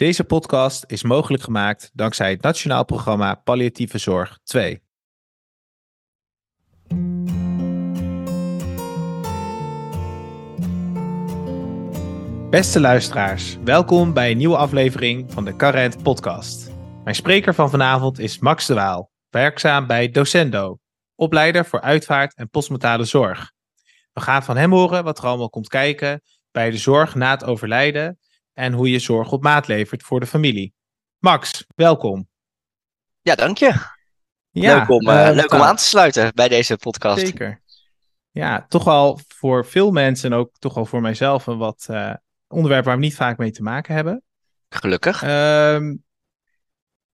Deze podcast is mogelijk gemaakt dankzij het Nationaal Programma Palliatieve Zorg 2. Beste luisteraars, welkom bij een nieuwe aflevering van de Current Podcast. Mijn spreker van vanavond is Max de Waal, werkzaam bij Docendo, opleider voor uitvaart en postmortale zorg. We gaan van hem horen wat er allemaal komt kijken bij de zorg na het overlijden en hoe je zorg op maat levert voor de familie. Max, welkom. Ja, dank je. Ja, leuk om, uh, leuk om aan te sluiten bij deze podcast. Zeker. Ja, toch wel voor veel mensen en ook toch wel voor mijzelf een wat uh, onderwerp waar we niet vaak mee te maken hebben. Gelukkig. Uh,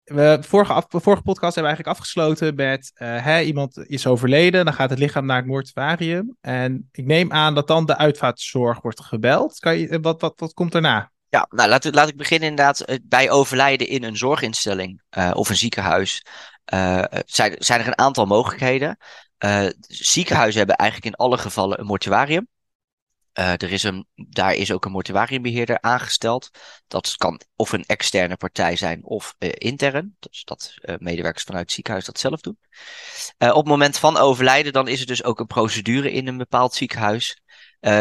we, vorige, af, vorige podcast hebben we eigenlijk afgesloten met uh, hè, iemand is overleden, dan gaat het lichaam naar het mortuarium. En ik neem aan dat dan de uitvaartzorg wordt gebeld. Kan je, wat, wat, wat komt daarna? Ja, nou laat, laat ik beginnen inderdaad eh, bij overlijden in een zorginstelling uh, of een ziekenhuis. Uh, zijn, zijn er een aantal mogelijkheden. ziekenhuizen hebben eigenlijk in alle gevallen een mortuarium. Er is een, daar is ook een mortuariumbeheerder aangesteld. Dat kan of een externe partij zijn of intern. Dus dat medewerkers vanuit het ziekenhuis dat zelf doen. op het moment van overlijden, dan is er dus ook een procedure in een bepaald ziekenhuis.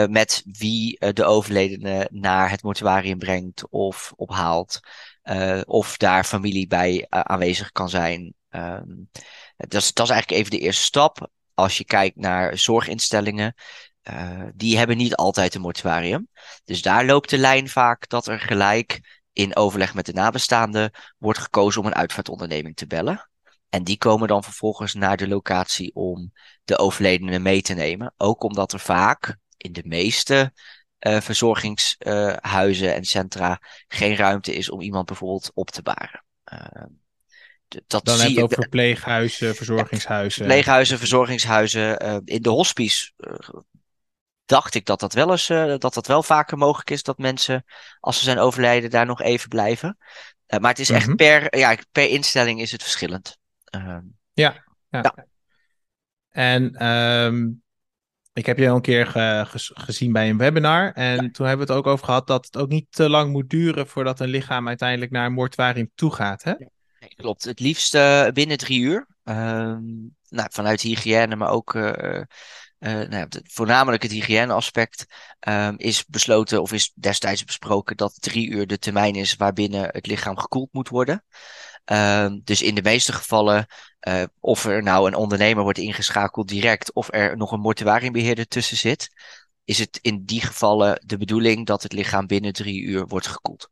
Met wie de overledene naar het mortuarium brengt of ophaalt. of daar familie bij aanwezig kan zijn. Ehm, dat, is, dat is eigenlijk even de eerste stap. Als je kijkt naar zorginstellingen, uh, die hebben niet altijd een mortuarium. Dus daar loopt de lijn vaak dat er gelijk in overleg met de nabestaanden wordt gekozen om een uitvaartonderneming te bellen. En die komen dan vervolgens naar de locatie om de overledene mee te nemen. Ook omdat er vaak in de meeste uh, verzorgingshuizen uh, en centra geen ruimte is om iemand bijvoorbeeld op te baren. Uh, dat dan zie heb je over verpleeghuizen, verzorgingshuizen. Verpleeghuizen, verzorgingshuizen. in de hospice dacht ik dat dat wel eens, dat dat wel vaker mogelijk is dat mensen, als ze zijn overlijden, daar nog even blijven. Uh, maar het is echt mm -hmm. per, ja, per instelling is het verschillend. Uh, ja, ja, ja. En um, ik heb je al een keer ge gezien bij een webinar. En ja. toen hebben we het ook over gehad dat het ook niet te lang moet duren voordat een lichaam uiteindelijk naar een mortuarium toe gaat. Hè? Ja, klopt. Het liefst binnen drie uur. nou, vanuit hygiëne, maar ook uh, nou ja, voornamelijk het hygiëneaspect, um, is besloten of is destijds besproken dat drie uur de termijn is waarbinnen het lichaam gekoeld moet worden. Um, dus in de meeste gevallen, uh, of er nou een ondernemer wordt ingeschakeld direct, of er nog een mortuariumbeheerder tussen zit, is het in die gevallen de bedoeling dat het lichaam binnen drie uur wordt gekoeld.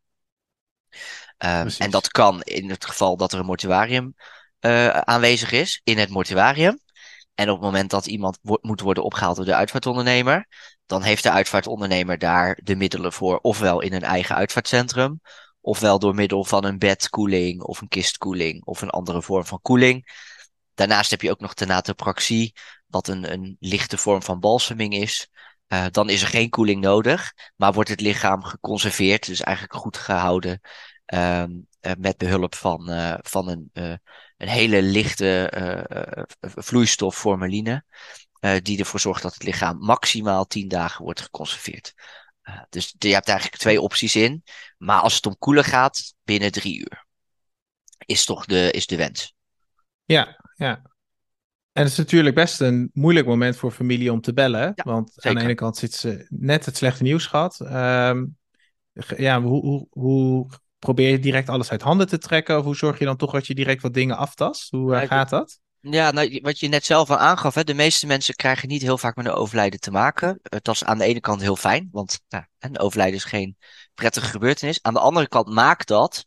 Um, en dat kan in het geval dat er een mortuarium uh, aanwezig is, in het mortuarium. En op het moment dat iemand wo moet worden opgehaald door de uitvaartondernemer, dan heeft de uitvaartondernemer daar de middelen voor, ofwel in een eigen uitvaartcentrum, ofwel door middel van een bedkoeling of een kistkoeling of een andere vorm van koeling. Daarnaast heb je ook nog tenatopraxie, wat een, een lichte vorm van balseming is. Uh, dan is er geen koeling nodig, maar wordt het lichaam geconserveerd, dus eigenlijk goed gehouden um, uh, met behulp van, uh, van een een hele lichte vloeistof formaline. Die ervoor zorgt dat het lichaam maximaal 10 dagen wordt geconserveerd. Dus je hebt eigenlijk twee opties in. Maar als het om koelen gaat, binnen drie uur. Is toch de, is de wens. Ja, ja. En het is natuurlijk best een moeilijk moment voor familie om te bellen. Ja, want zeker. aan de ene kant zit ze net het slechte nieuws gehad. Um, ja, hoe, hoe, hoe probeer je direct alles uit handen te trekken? Of hoe zorg je dan toch dat je direct wat dingen aftast? Hoe uh, gaat dat? Ja, nou, wat je net zelf al aangaf, hè, de meeste mensen krijgen niet heel vaak met een overlijden te maken. Dat is aan de ene kant heel fijn, want nou, een overlijden is geen prettige gebeurtenis. Aan de andere kant maakt dat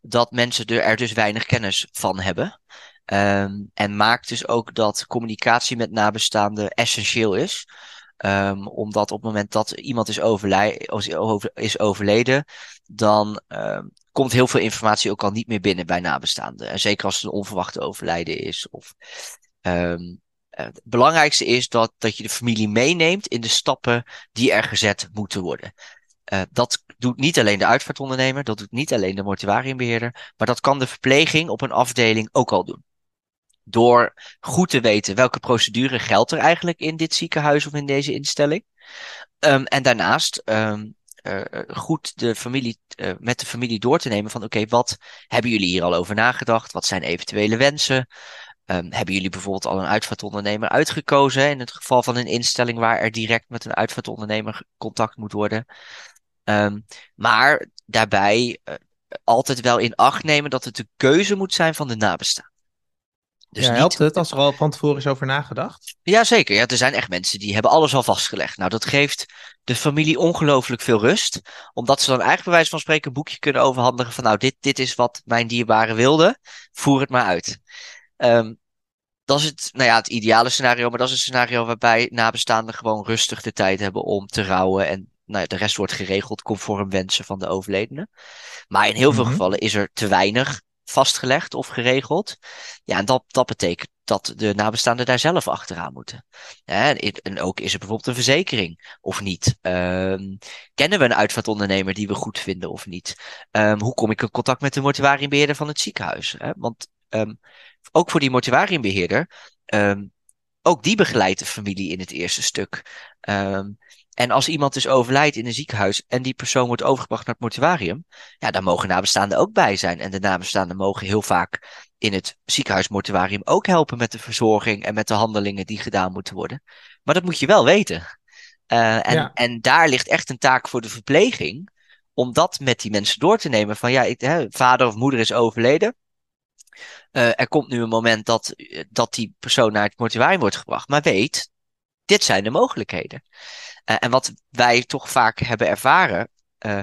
dat mensen er, dus weinig kennis van hebben. Um, en maakt dus ook dat communicatie met nabestaanden essentieel is. Um, omdat op het moment dat iemand is, is overleden, dan um, komt heel veel informatie ook al niet meer binnen bij nabestaanden. En zeker als het een onverwachte overlijden is. Of, um, het belangrijkste is dat, dat je de familie meeneemt in de stappen die er gezet moeten worden. Uh, dat doet niet alleen de uitvaartondernemer, dat doet niet alleen de mortuariumbeheerder, maar dat kan de verpleging op een afdeling ook al doen. Door goed te weten welke procedure geldt er eigenlijk in dit ziekenhuis of in deze instelling. Um, en daarnaast um, goed de familie, met de familie door te nemen van oké, wat hebben jullie hier al over nagedacht? Wat zijn eventuele wensen? Um, hebben jullie bijvoorbeeld al een uitvaartondernemer uitgekozen? In het geval van een instelling waar er direct met een uitvaartondernemer contact moet worden. Um, maar daarbij altijd wel in acht nemen dat het de keuze moet zijn van de nabestaanden. Dus ja, helpt het als er al van tevoren is over nagedacht? Jazeker, ja, er zijn echt mensen die hebben alles al vastgelegd. Nou, dat geeft de familie ongelooflijk veel rust. Omdat ze dan eigenlijk bij wijze van spreken een boekje kunnen overhandigen van nou, dit, dit is wat mijn dierbare wilde, voer het maar uit. Um, dat is het, nou ja, het ideale scenario, maar dat is een scenario waarbij nabestaanden gewoon rustig de tijd hebben om te rouwen en nou ja, de rest wordt geregeld conform wensen van de overledene. Maar in heel veel mhm. gevallen is er te weinig vastgelegd of geregeld. Ja, en dat, dat betekent dat de nabestaanden daar zelf achteraan moeten. en ook is er bijvoorbeeld een verzekering of niet? Um, kennen we een uitvaartondernemer die we goed vinden of niet? Um, hoe kom ik in contact met de mortuariumbeheerder van het ziekenhuis? Hè? Want um, ook voor die mortuariumbeheerder, ook die begeleidt de familie in het eerste stuk. En als iemand dus overlijdt in een ziekenhuis en die persoon wordt overgebracht naar het mortuarium, ja, dan mogen nabestaanden ook bij zijn. En de nabestaanden mogen heel vaak in het ziekenhuismortuarium ook helpen met de verzorging en met de handelingen die gedaan moeten worden. Maar dat moet je wel weten. Uh, en, en daar ligt echt een taak voor de verpleging om dat met die mensen door te nemen. Van ja, ik, hè, vader of moeder is overleden. Uh, er komt nu een moment dat, dat die persoon naar het mortuarium wordt gebracht. Maar weet, dit zijn de mogelijkheden. Uh, en wat wij toch vaak hebben ervaren, uh,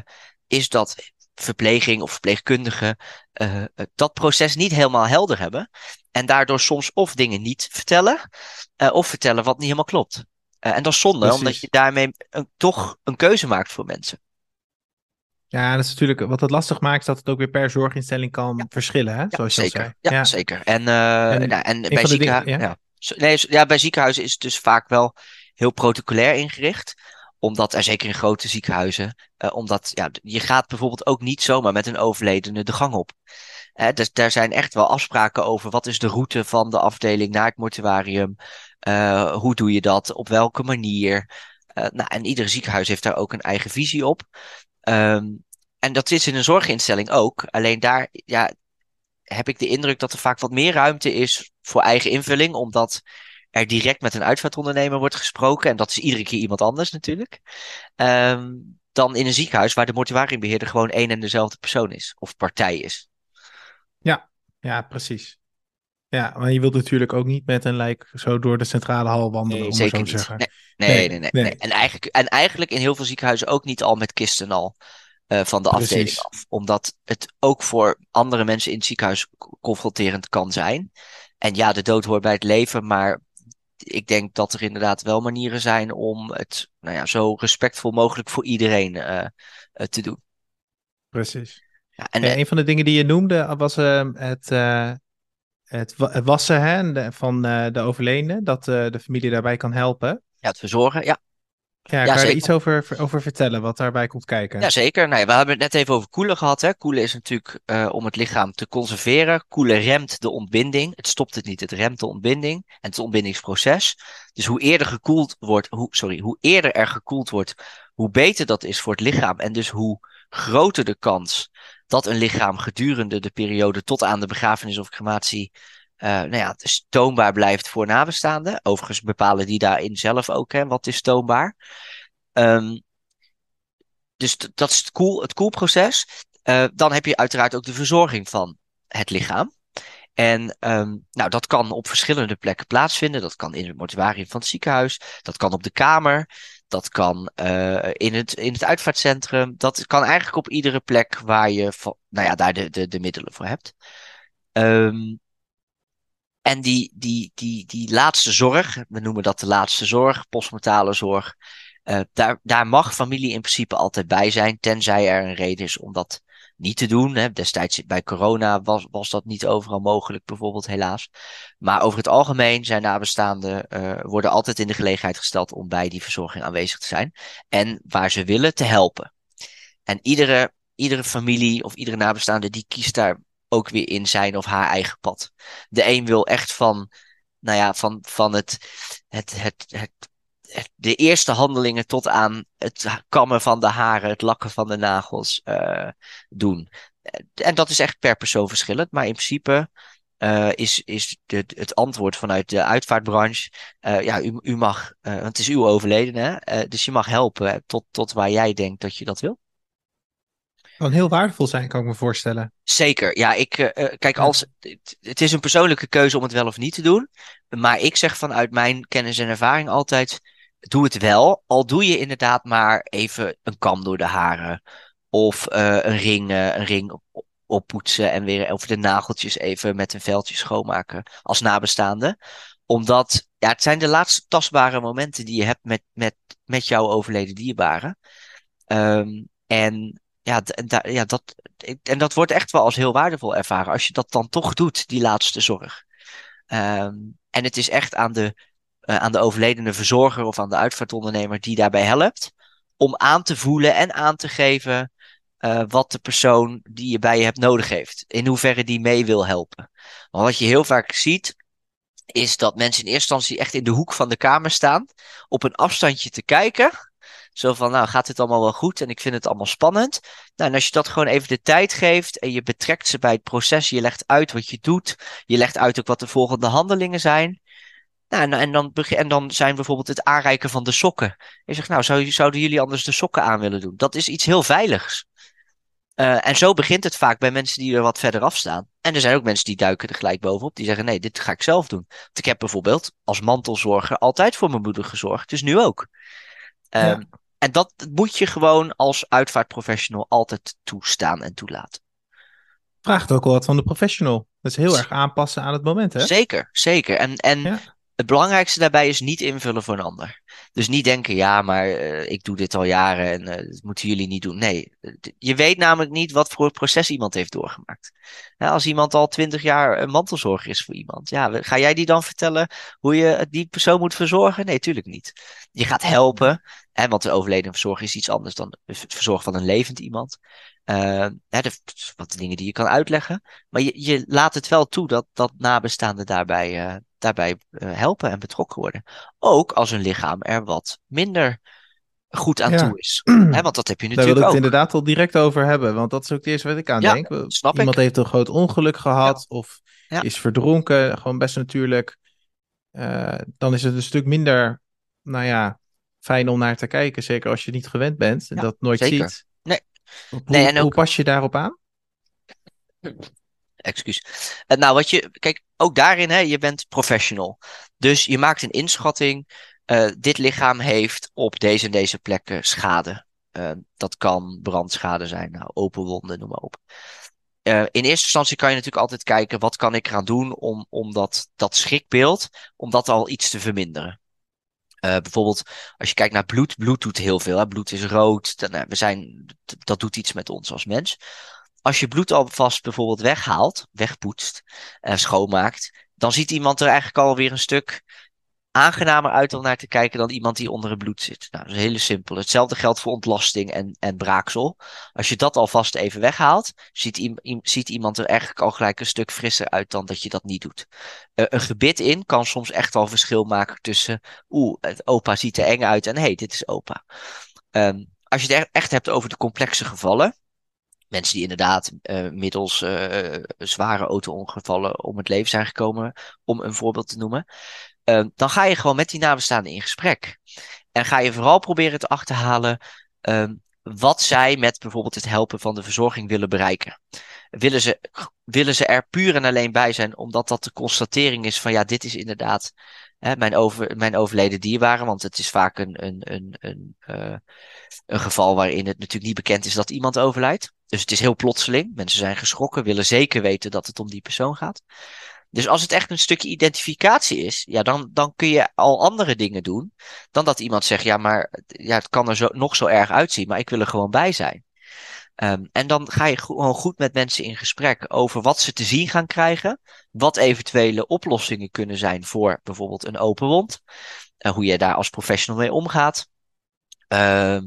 is dat verpleging of verpleegkundigen uh, dat proces niet helemaal helder hebben. En daardoor soms of dingen niet vertellen, of vertellen wat niet helemaal klopt. en dat is zonde, Precies. omdat je daarmee een, toch een keuze maakt voor mensen. Ja, dat is natuurlijk wat het lastig maakt, is dat het ook weer per zorginstelling kan verschillen, hè? zoals je zeker. Zei. Ja, ja, zeker. En, en, nou, en bij, ziekenhuizen, ja. Nee, ja, bij ziekenhuizen is het dus vaak wel heel protocolair ingericht omdat er zeker in grote ziekenhuizen, uh, omdat ja, je gaat bijvoorbeeld ook niet zomaar met een overledene de gang op. Uh, dus daar zijn echt wel afspraken over wat is de route van de afdeling naar het mortuarium. Uh, hoe doe je dat? Op welke manier? nou, en ieder ziekenhuis heeft daar ook een eigen visie op. Um, en dat is in een zorginstelling ook. Alleen daar ja, heb ik de indruk dat er vaak wat meer ruimte is voor eigen invulling, omdat er direct met een uitvaartondernemer wordt gesproken. En dat is iedere keer iemand anders natuurlijk. Um, dan in een ziekenhuis waar de mortuariumbeheerder gewoon één en dezelfde persoon is. Of partij is. Ja, ja, precies. Ja, maar je wilt natuurlijk ook niet met een lijk zo door de centrale hal wandelen, nee, om zeker zo te zeggen. Nee nee, nee, nee, nee, En, eigenlijk, en eigenlijk in heel veel ziekenhuizen ook niet al met kisten al. Uh, van de Precies. afdeling af. Omdat het ook voor andere mensen in het ziekenhuis confronterend kan zijn. En ja, de dood hoort bij het leven, maar ik denk dat er inderdaad wel manieren zijn om het nou ja, zo respectvol mogelijk voor iedereen uh, te doen. Precies. Ja, en, een van de dingen die je noemde was het, het, het, wassen hè, van de overledene, dat de familie daarbij kan helpen. Ja, het verzorgen, ja. Ja, kan je er iets over, over vertellen wat daarbij komt kijken? Ja, zeker. Nou, we hebben het net even over koelen gehad. Hè. Koelen is natuurlijk uh, om het lichaam te conserveren. Koelen remt de ontbinding. Het stopt het niet, het remt de ontbinding en het ontbindingsproces. Dus hoe eerder gekoeld wordt, hoe, sorry, hoe eerder er gekoeld wordt, hoe beter dat is voor het lichaam. En dus hoe groter de kans dat een lichaam gedurende de periode tot aan de begrafenis of crematie uh, nou ja, toonbaar blijft voor nabestaanden. Overigens bepalen die daarin zelf ook hè, wat is toonbaar. Um, dus dat is het, koel, het koelproces. Uh, dan heb je uiteraard ook de verzorging van het lichaam. En um, nou, dat kan op verschillende plekken plaatsvinden. Dat kan in het mortuarium van het ziekenhuis. Dat kan op de kamer. Dat kan uh, in, het, in het uitvaartcentrum. Dat kan eigenlijk op iedere plek waar je nou ja, daar de, de, de middelen voor hebt. Um, en die, die, die, die laatste zorg, we noemen dat de laatste zorg, postmortale zorg, uh, daar, daar mag familie in principe altijd bij zijn, tenzij er een reden is om dat niet te doen. Hè. Destijds bij corona was, was dat niet overal mogelijk, bijvoorbeeld helaas. Maar over het algemeen zijn nabestaanden uh, worden altijd in de gelegenheid gesteld om bij die verzorging aanwezig te zijn. En waar ze willen, te helpen. En iedere, iedere familie of iedere nabestaande die kiest daar ook weer in zijn of haar eigen pad. De een wil echt van, nou ja, van, van het, het, het, het de eerste handelingen tot aan het kammen van de haren, het lakken van de nagels uh, doen. En dat is echt per persoon verschillend, maar in principe uh, is, is de, het antwoord vanuit de uitvaartbranche. Uh, ja, u, u mag, want het is uw overledene, hè? dus je mag helpen tot, tot waar jij denkt dat je dat wil. Kan heel waardevol zijn, kan ik me voorstellen. Zeker, ja. Ik, kijk, als, het is een persoonlijke keuze om het wel of niet te doen. Maar ik zeg vanuit mijn kennis en ervaring altijd: doe het wel. Al doe je inderdaad maar even een kam door de haren. Of een ring, een ring oppoetsen en weer over de nageltjes even met een veldje schoonmaken als nabestaande. Omdat ja, het zijn de laatste tastbare momenten die je hebt met, met, met jouw overleden dierbaren. Um, en ja, ja, dat, en dat wordt echt wel als heel waardevol ervaren als je dat dan toch doet, die laatste zorg. Um, en het is echt aan de, uh, aan de overledene verzorger of aan de uitvaartondernemer die daarbij helpt om aan te voelen en aan te geven uh, wat de persoon die je bij je hebt nodig heeft. In hoeverre die mee wil helpen. Want wat je heel vaak ziet, is dat mensen in eerste instantie echt in de hoek van de kamer staan, op een afstandje te kijken. Zo van, nou gaat het allemaal wel goed en ik vind het allemaal spannend. Nou, en als je dat gewoon even de tijd geeft en je betrekt ze bij het proces, je legt uit wat je doet, je legt uit ook wat de volgende handelingen zijn. Nou, en, en, dan, en dan zijn bijvoorbeeld het aanreiken van de sokken. Je zegt, nou, zou, zouden jullie anders de sokken aan willen doen? Dat is iets heel veiligs. Uh, en zo begint het vaak bij mensen die er wat verder af staan. En er zijn ook mensen die duiken er gelijk bovenop. Die zeggen: nee, dit ga ik zelf doen. Want ik heb bijvoorbeeld als mantelzorger altijd voor mijn moeder gezorgd. Dus nu ook. Um, ja. En dat moet je gewoon als uitvaartprofessional altijd toestaan en toelaten. Vraagt ook wel wat van de professional. Dat is heel erg aanpassen aan het moment, hè? Zeker, zeker. En, en ja. het belangrijkste daarbij is niet invullen voor een ander. Dus niet denken, ja, maar uh, ik doe dit al jaren en uh, dat moeten jullie niet doen. Nee, je weet namelijk niet wat voor proces iemand heeft doorgemaakt. Als iemand al twintig jaar een mantelzorger is voor iemand, ja, ga jij die dan vertellen hoe je die persoon moet verzorgen? Nee, tuurlijk niet. Je gaat helpen, hè, want de overleden verzorgen is iets anders dan het verzorgen van een levend iemand. Uh, hè, de, wat dingen die je kan uitleggen. Maar je, je laat het wel toe dat, dat nabestaanden daarbij, daarbij helpen en betrokken worden. Ook als een lichaam er wat minder goed aan toe is. He, want dat heb je natuurlijk Daar wil ik het inderdaad al direct over hebben. Want dat is ook het eerste wat ik aan ja, denk. Snap Iemand ik. heeft een groot ongeluk gehad Ja. of is verdronken. Gewoon best natuurlijk. Eh, dan is het een stuk minder, nou ja, fijn om naar te kijken. Zeker als je niet gewend bent en dat nooit zeker. ziet. Nee. Hoe, Nee, en hoe ook- pas je daarop aan? Excuus. Eh, nou, wat je, kijk, ook daarin, hè, je bent professional. Dus je maakt een inschatting. eh, dit lichaam heeft op deze en deze plekken schade. Eh, dat kan brandschade zijn, nou, open wonden, noem maar op. Eh, in eerste instantie kan je natuurlijk altijd kijken, wat kan ik eraan doen om, om dat, dat schrikbeeld, om dat al iets te verminderen. Bijvoorbeeld, als je kijkt naar bloed, bloed doet heel veel. Hè? Bloed is rood, we zijn, dat doet iets met ons als mens. Als je bloed alvast bijvoorbeeld weghaalt, wegpoetst, en schoonmaakt, dan ziet iemand er eigenlijk alweer een stuk aangenamer uit om naar te kijken dan iemand die onder het bloed zit. Nou, dat is heel simpel. Hetzelfde geldt voor ontlasting en, en braaksel. Als je dat alvast even weghaalt, ziet, ziet iemand er eigenlijk al gelijk een stuk frisser uit dan dat je dat niet doet. Eh, een gebit in kan soms echt al verschil maken tussen, oeh, het opa ziet er eng uit en hé, hey, dit is opa. Ehm, als je het echt hebt over de complexe gevallen, mensen die inderdaad eh, middels eh, zware auto-ongevallen om het leven zijn gekomen, om een voorbeeld te noemen, eh, dan ga je gewoon met die nabestaanden in gesprek. En ga je vooral proberen te achterhalen wat zij met bijvoorbeeld het helpen van de verzorging willen bereiken. Willen ze, willen ze er puur en alleen bij zijn omdat dat de constatering is van ja, dit is inderdaad hè, mijn, over, mijn overleden dierbare, want het is vaak een, een, een, een, eh, een geval waarin het natuurlijk niet bekend is dat iemand overlijdt. Dus het is heel plotseling. Mensen zijn geschrokken, willen zeker weten dat het om die persoon gaat. Dus als het echt een stukje identificatie is, ja, dan, dan kun je al andere dingen doen. Dan dat iemand zegt, ja, maar ja, het kan er zo, nog zo erg uitzien, maar ik wil er gewoon bij zijn. Ehm, en dan ga je gewoon goed met mensen in gesprek over wat ze te zien gaan krijgen. Wat eventuele oplossingen kunnen zijn voor bijvoorbeeld een open wond. En hoe je daar als professional mee omgaat. Ehm,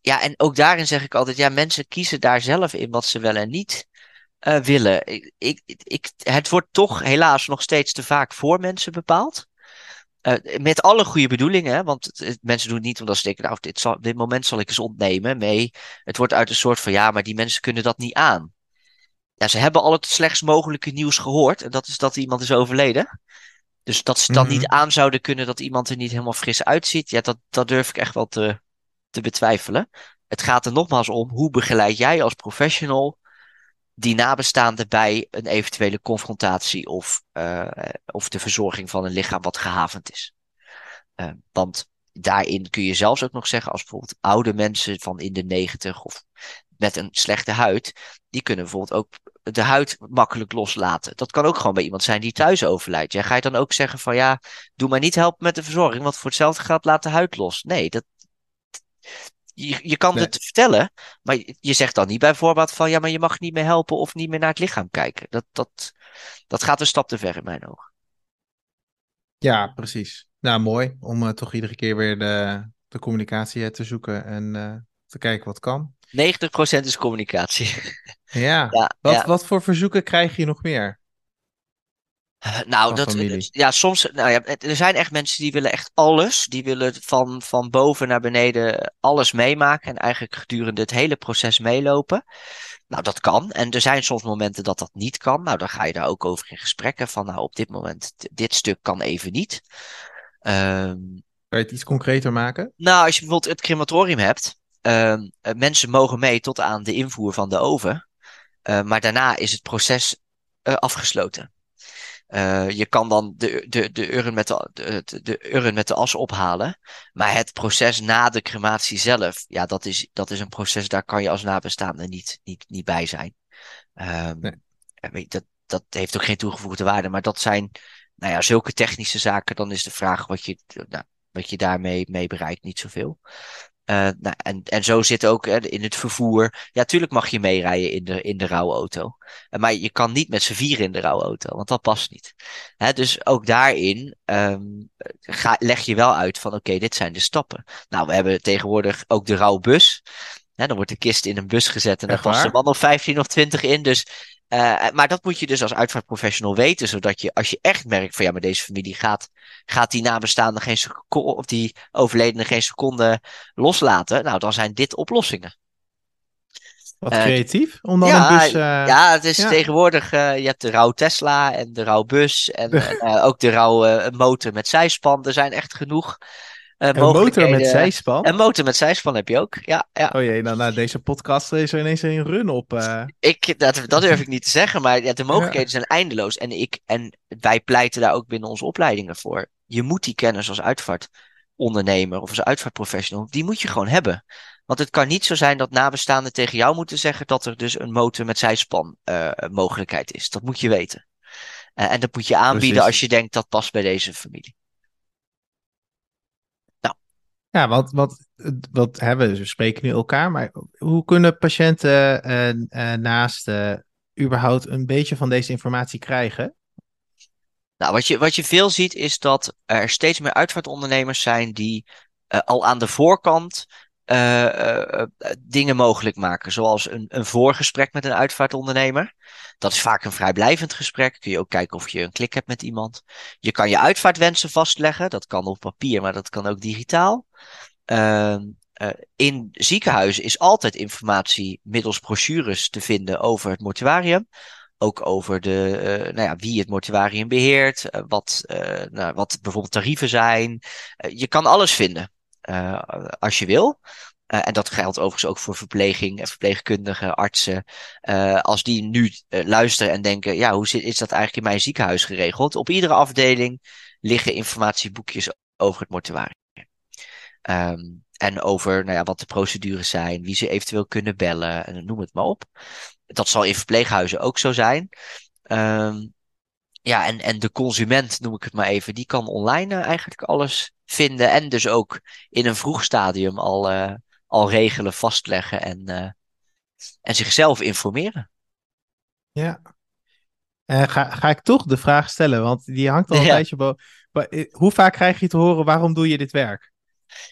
ja, en ook daarin zeg ik altijd, ja, mensen kiezen daar zelf in wat ze wel en niet eh, willen. Ik, ik, ik, het wordt toch helaas nog steeds te vaak voor mensen bepaald. Uh, met alle goede bedoelingen, hè, want het, mensen doen het niet omdat ze denken, nou, dit, zal, dit moment zal ik eens ontnemen. Nee, het wordt uit een soort van, ja, maar die mensen kunnen dat niet aan. Ja, ze hebben al het slechtst mogelijke nieuws gehoord, en dat is dat iemand is overleden. Dus dat ze dan niet Mhm. aan zouden kunnen dat iemand er niet helemaal fris uitziet, ja, dat, dat durf ik echt wel te, te betwijfelen. Het gaat er nogmaals om, hoe begeleid jij als professional die nabestaanden bij een eventuele confrontatie of, eh, of de verzorging van een lichaam wat gehavend is. Eh, want daarin kun je zelfs ook nog zeggen, als bijvoorbeeld oude mensen van in de negentig of met een slechte huid, die kunnen bijvoorbeeld ook de huid makkelijk loslaten. Dat kan ook gewoon bij iemand zijn die thuis overlijdt. Jij ga je dan ook zeggen van ja, doe maar niet helpen met de verzorging, want voor hetzelfde geld laat de huid los. Nee, dat, je, je kan Nee. het vertellen, maar je, zegt dan niet bij voorbaat van ja, maar je mag niet meer helpen of niet meer naar het lichaam kijken. Dat, dat, dat gaat een stap te ver in mijn ogen. Ja, precies. Nou, mooi om eh, toch iedere keer weer de, de communicatie eh, te zoeken en eh, te kijken wat kan. 90% is communicatie. Ja, Ja, wat, ja. wat voor verzoeken krijg je nog meer? Nou, dat, familie. ja, soms, nou ja, er zijn echt mensen die willen echt alles. Die willen van, van boven naar beneden alles meemaken en eigenlijk gedurende het hele proces meelopen. Nou, dat kan. En er zijn soms momenten dat dat niet kan. Nou, dan ga je daar ook over in gesprekken van, nou, op dit moment, dit stuk kan even niet. Ehm, Kan je het iets concreter maken? nou, als je bijvoorbeeld het crematorium hebt, ehm, eh, mensen mogen mee tot aan de invoer van de oven. Eh, maar daarna is het proces eh, afgesloten. Eh, je kan dan de, de, de, urn met de, de, de urn met de as ophalen. Maar het proces na de crematie zelf, ja, dat is, dat is een proces, daar kan je als nabestaande niet, niet, niet bij zijn. Ehm, Nee. dat, dat heeft ook geen toegevoegde waarde. Maar dat zijn, nou ja, zulke technische zaken. Dan is de vraag wat je, nou, wat je daarmee mee bereikt, niet zoveel. Eh, nou, en, en zo zit ook hè, in het vervoer. Ja, tuurlijk mag je meerijden in de, in de rouwauto. Eh, Maar je kan niet met z'n vier in de rouwauto, want dat past niet. Hè, dus ook daarin ehm, ga, leg je wel uit van oké, dit zijn de stappen. Nou, we hebben tegenwoordig ook de rouwbus. Hè, dan wordt de kist in een bus gezet en daar past een man of 15 of 20 in. Dus, eh, maar dat moet je dus als uitvaartprofessional weten, zodat je als je echt merkt van ja, maar deze familie gaat, gaat die nabestaande geen seconde, of die overledene geen seconde loslaten. Nou, dan zijn dit oplossingen. Wat Eh, creatief om dan ja, een bus... eh, ja, het is ja. tegenwoordig, je hebt de rouw Tesla en de rouw bus en ook de rouw eh, motor met zijspan. Er zijn echt genoeg een motor met zijspan? Een motor met zijspan heb je ook, ja. ja. Oh jee, nou, na deze podcast is er ineens een run op. eh. Ik, dat, dat durf ik niet te zeggen, maar ja, de mogelijkheden zijn eindeloos. En, ik, en wij pleiten daar ook binnen onze opleidingen voor. Je moet die kennis als uitvaartondernemer of als uitvaartprofessional, die moet je gewoon hebben. Want het kan niet zo zijn dat nabestaanden tegen jou moeten zeggen dat er dus een motor met zijspan eh, mogelijkheid is. Dat moet je weten. Eh, en dat moet je aanbieden Precies. als je denkt dat past bij deze familie. Ja, want wat, wat hebben we? We spreken nu elkaar, maar hoe kunnen patiënten eh, eh, naast eh, überhaupt een beetje van deze informatie krijgen? Nou, wat je, wat je veel ziet is dat er steeds meer uitvaartondernemers zijn die al aan de voorkant eh, dingen mogelijk maken. Zoals een, een voorgesprek met een uitvaartondernemer. Dat is vaak een vrijblijvend gesprek. Kun je ook kijken of je een klik hebt met iemand. Je kan je uitvaartwensen vastleggen. Dat kan op papier, maar dat kan ook digitaal. Eh, in ziekenhuizen is altijd informatie middels brochures te vinden over het mortuarium. Ook over de, nou ja, wie het mortuarium beheert, eh, wat, nou, wat bijvoorbeeld tarieven zijn. Je kan alles vinden eh, als je wil. Eh, en dat geldt overigens ook voor verpleging en verpleegkundigen, artsen. Eh, als die nu luisteren en denken, ja, hoe zit, is dat eigenlijk in mijn ziekenhuis geregeld? Op iedere afdeling liggen informatieboekjes over het mortuarium. Ehm, en over nou ja, wat de procedures zijn, wie ze eventueel kunnen bellen, en noem het maar op. Dat zal in verpleeghuizen ook zo zijn. Ehm, ja, en, en de consument, noem ik het maar even, die kan online eh, eigenlijk alles vinden. En dus ook in een vroeg stadium al, eh, al regelen, vastleggen en, eh, en zichzelf informeren. Ja. Ga, ga ik toch de vraag stellen, want die hangt al een Ja. tijdje boven. Maar, Hoe vaak krijg je te horen, waarom doe je dit werk?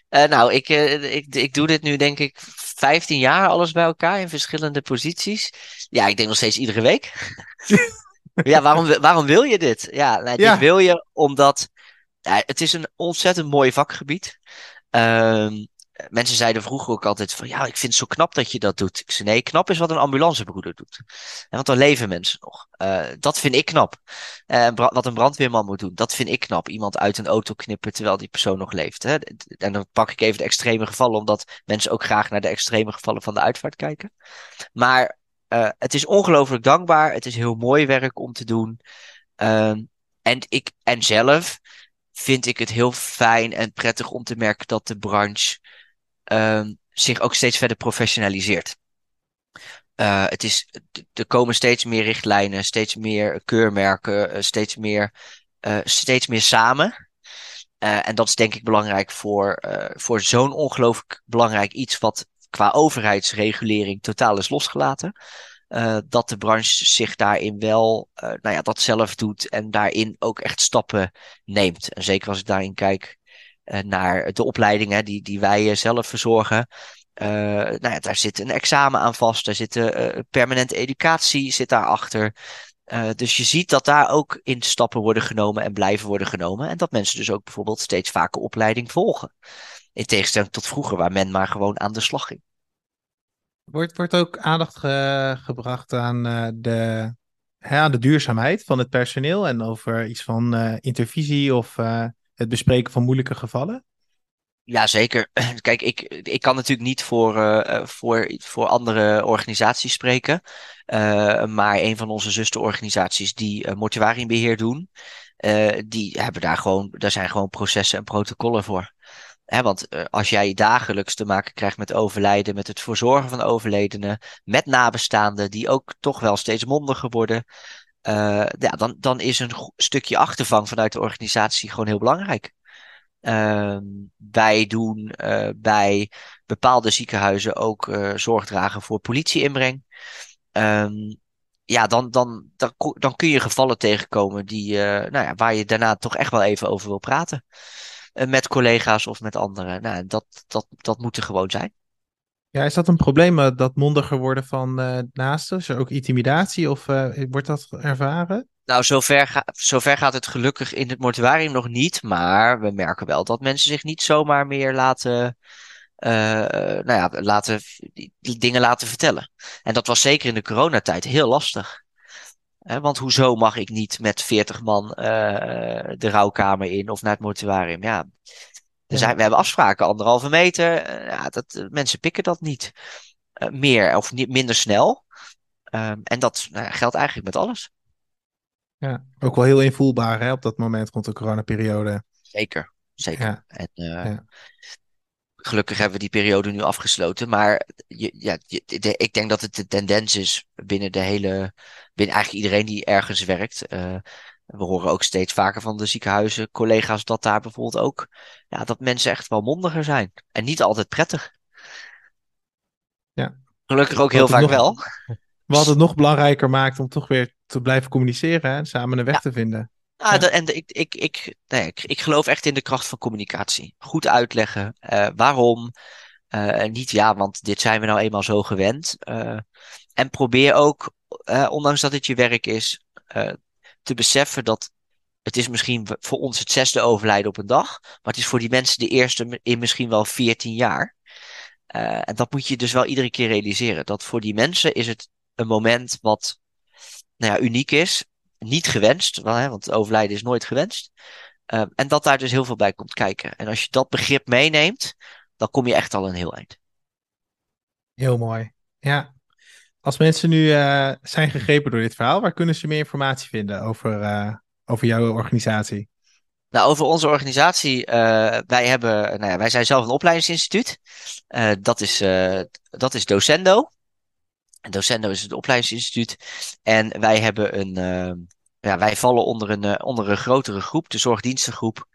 Nou, ik, ik, ik doe dit nu denk ik 15 jaar alles bij elkaar in verschillende posities. Ja, ik denk nog steeds iedere week. ja, waarom, waarom wil je dit? Ja, nou, Ja. dit wil je omdat het is een ontzettend mooi vakgebied. Ehm, mensen zeiden vroeger ook altijd van ja, ik vind het zo knap dat je dat doet. Ik zei nee, knap is wat een ambulancebroeder doet. En want dan leven mensen nog. Uh, dat vind ik knap. Uh, wat een brandweerman moet doen, dat vind ik knap. Iemand uit een auto knippen terwijl die persoon nog leeft. Hè? En dan pak ik even de extreme gevallen, omdat mensen ook graag naar de extreme gevallen van de uitvaart kijken. Maar uh, het is ongelooflijk dankbaar. Het is heel mooi werk om te doen. Ehm, en, ik, en zelf vind ik het heel fijn en prettig om te merken dat de branche um, zich ook steeds verder professionaliseert. Uh, het is, er komen steeds meer richtlijnen, steeds meer keurmerken, uh, steeds, meer, steeds meer samen. en dat is denk ik belangrijk voor, voor zo'n ongelooflijk belangrijk iets wat qua overheidsregulering totaal is losgelaten. dat de branche zich daarin wel nou ja, dat zelf doet en daarin ook echt stappen neemt. En zeker als ik daarin kijk eh, naar de opleidingen die, die wij eh, zelf verzorgen. Nou ja, daar zit een examen aan vast, daar zit permanente educatie zit daarachter. Dus je ziet dat daar ook in stappen worden genomen en blijven worden genomen. En dat mensen dus ook bijvoorbeeld steeds vaker opleiding volgen. In tegenstelling tot vroeger, waar men maar gewoon aan de slag ging. Wordt, wordt ook aandacht ge gebracht aan de, hè, aan de duurzaamheid van het personeel en over iets van intervisie of het bespreken van moeilijke gevallen? Ja, zeker. Kijk, ik, ik kan natuurlijk niet voor, uh, voor, voor andere organisaties spreken. Maar een van onze zusterorganisaties die mortuariumbeheer doen, die hebben daar gewoon, daar zijn gewoon processen en protocollen voor. Hè, want als jij dagelijks te maken krijgt met overlijden, met het verzorgen van overledenen, met nabestaanden die ook toch wel steeds mondiger worden, uh, ja, dan, dan is een stukje achtervang vanuit de organisatie gewoon heel belangrijk. Uh, wij doen uh, bij bepaalde ziekenhuizen ook uh, zorg dragen voor politieinbreng. Um, ja, dan, dan, dan, dan kun je gevallen tegenkomen die, nou ja, waar je daarna toch echt wel even over wil praten. Met collega's of met anderen. Nou, dat, dat, dat moet er gewoon zijn. Ja, is dat een probleem, uh, dat mondiger worden van uh, naasten? Is er ook intimidatie of uh, wordt dat ervaren? Nou, zover, ga, zover gaat het gelukkig in het mortuarium nog niet. Maar we merken wel dat mensen zich niet zomaar meer laten, nou ja, laten, dingen laten vertellen. En dat was zeker in de coronatijd heel lastig. Want hoezo mag ik niet met 40 man de rouwkamer in of naar het mortuarium? Ja, er zijn, we hebben afspraken, anderhalve meter. Eh, ja, dat, eh, mensen pikken dat niet uh, meer of niet, minder snel. Um, en dat nou, geldt eigenlijk met alles. Ja, ook wel heel invoelbaar hè, op dat moment rond de coronaperiode. Zeker, zeker. Ja. En, uh, ja. Gelukkig hebben we die periode nu afgesloten. Maar je, ja, je, de, ik denk dat het de tendens is binnen de hele. binnen eigenlijk iedereen die ergens werkt. Uh, we horen ook steeds vaker van de ziekenhuizen, collega's, dat daar bijvoorbeeld ook, ja, dat mensen echt wel mondiger zijn. En niet altijd prettig. Ja. Gelukkig ook heel vaak wel. Wat het nog belangrijker maakt om toch weer te blijven communiceren en samen een weg te vinden. Ah, ja. en ik, ik, ik, nee, ik, ik, geloof echt in de kracht van communicatie. Goed uitleggen uh, waarom. Uh, niet ja, want dit zijn we nou eenmaal zo gewend. Uh, en probeer ook, ondanks dat het je werk is, te beseffen dat het is misschien voor ons het zesde overlijden op een dag, maar het is voor die mensen de eerste in misschien wel 14 jaar. En dat moet je dus wel iedere keer realiseren. Dat voor die mensen is het een moment wat nou ja, uniek is, niet gewenst, want overlijden is nooit gewenst. Uh, en dat daar dus heel veel bij komt kijken. En als je dat begrip meeneemt, dan kom je echt al een heel eind. Heel mooi. Ja, als mensen nu uh, zijn gegrepen door dit verhaal, waar kunnen ze meer informatie vinden over, uh, over jouw organisatie? Nou, over onze organisatie, uh, wij, hebben, nou ja, wij zijn zelf een opleidingsinstituut. dat, is, dat is Docendo. En Docendo is het opleidingsinstituut. En wij hebben een, ja, wij vallen onder een, onder een grotere groep, de zorgdienstengroep.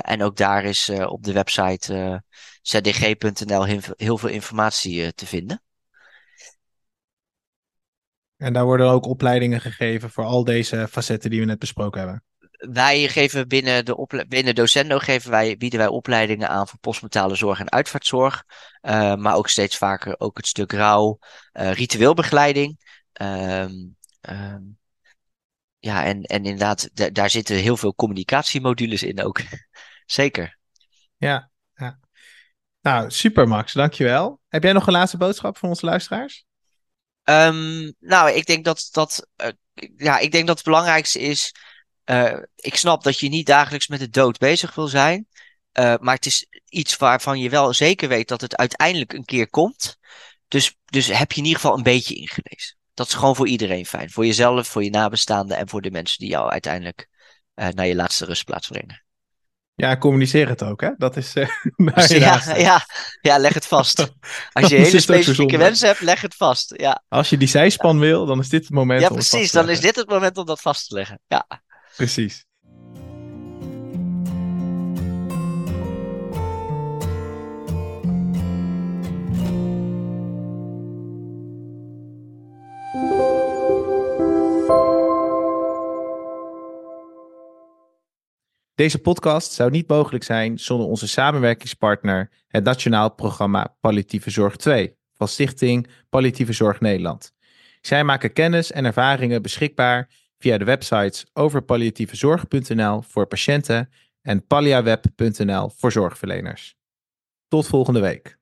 en ook daar is op de website zdg.nl heel veel informatie te vinden. En daar worden ook opleidingen gegeven voor al deze facetten die we net besproken hebben. Wij geven binnen, de binnen Docendo geven wij, bieden wij opleidingen aan voor postmortale zorg en uitvaartzorg. Uh, maar ook steeds vaker ook het stuk rouw, uh, ritueelbegeleiding. Um, um, ja, en, en inderdaad, daar zitten heel veel communicatiemodules in ook. Zeker. Ja, ja. Nou, super Max, dankjewel. Heb jij nog een laatste boodschap voor onze luisteraars? Um, nou, ik denk dat, dat, uh, ja, ik denk dat het belangrijkste is. Uh, ik snap dat je niet dagelijks met de dood bezig wil zijn. Uh, maar het is iets waarvan je wel zeker weet dat het uiteindelijk een keer komt. Dus, dus heb je in ieder geval een beetje ingelezen. Dat is gewoon voor iedereen fijn. Voor jezelf, voor je nabestaanden en voor de mensen die jou uiteindelijk naar je laatste rustplaats brengen. Ja, communiceer het ook, hè? Dat is. Uh, ja, ja, ja, leg het vast. Als je hele specifieke wensen hebt, leg het vast. Ja. Als je die zijspan wil, dan is dit het moment. Ja, precies. dan is dit het moment om dat vast te leggen. Ja. Precies. Deze podcast zou niet mogelijk zijn zonder onze samenwerkingspartner, het Nationaal Programma Palliatieve Zorg 2 van Stichting Palliatieve Zorg Nederland. Zij maken kennis en ervaringen beschikbaar via de websites overpalliatievezorg.nl voor patiënten en palliaweb.nl voor zorgverleners. Tot volgende week.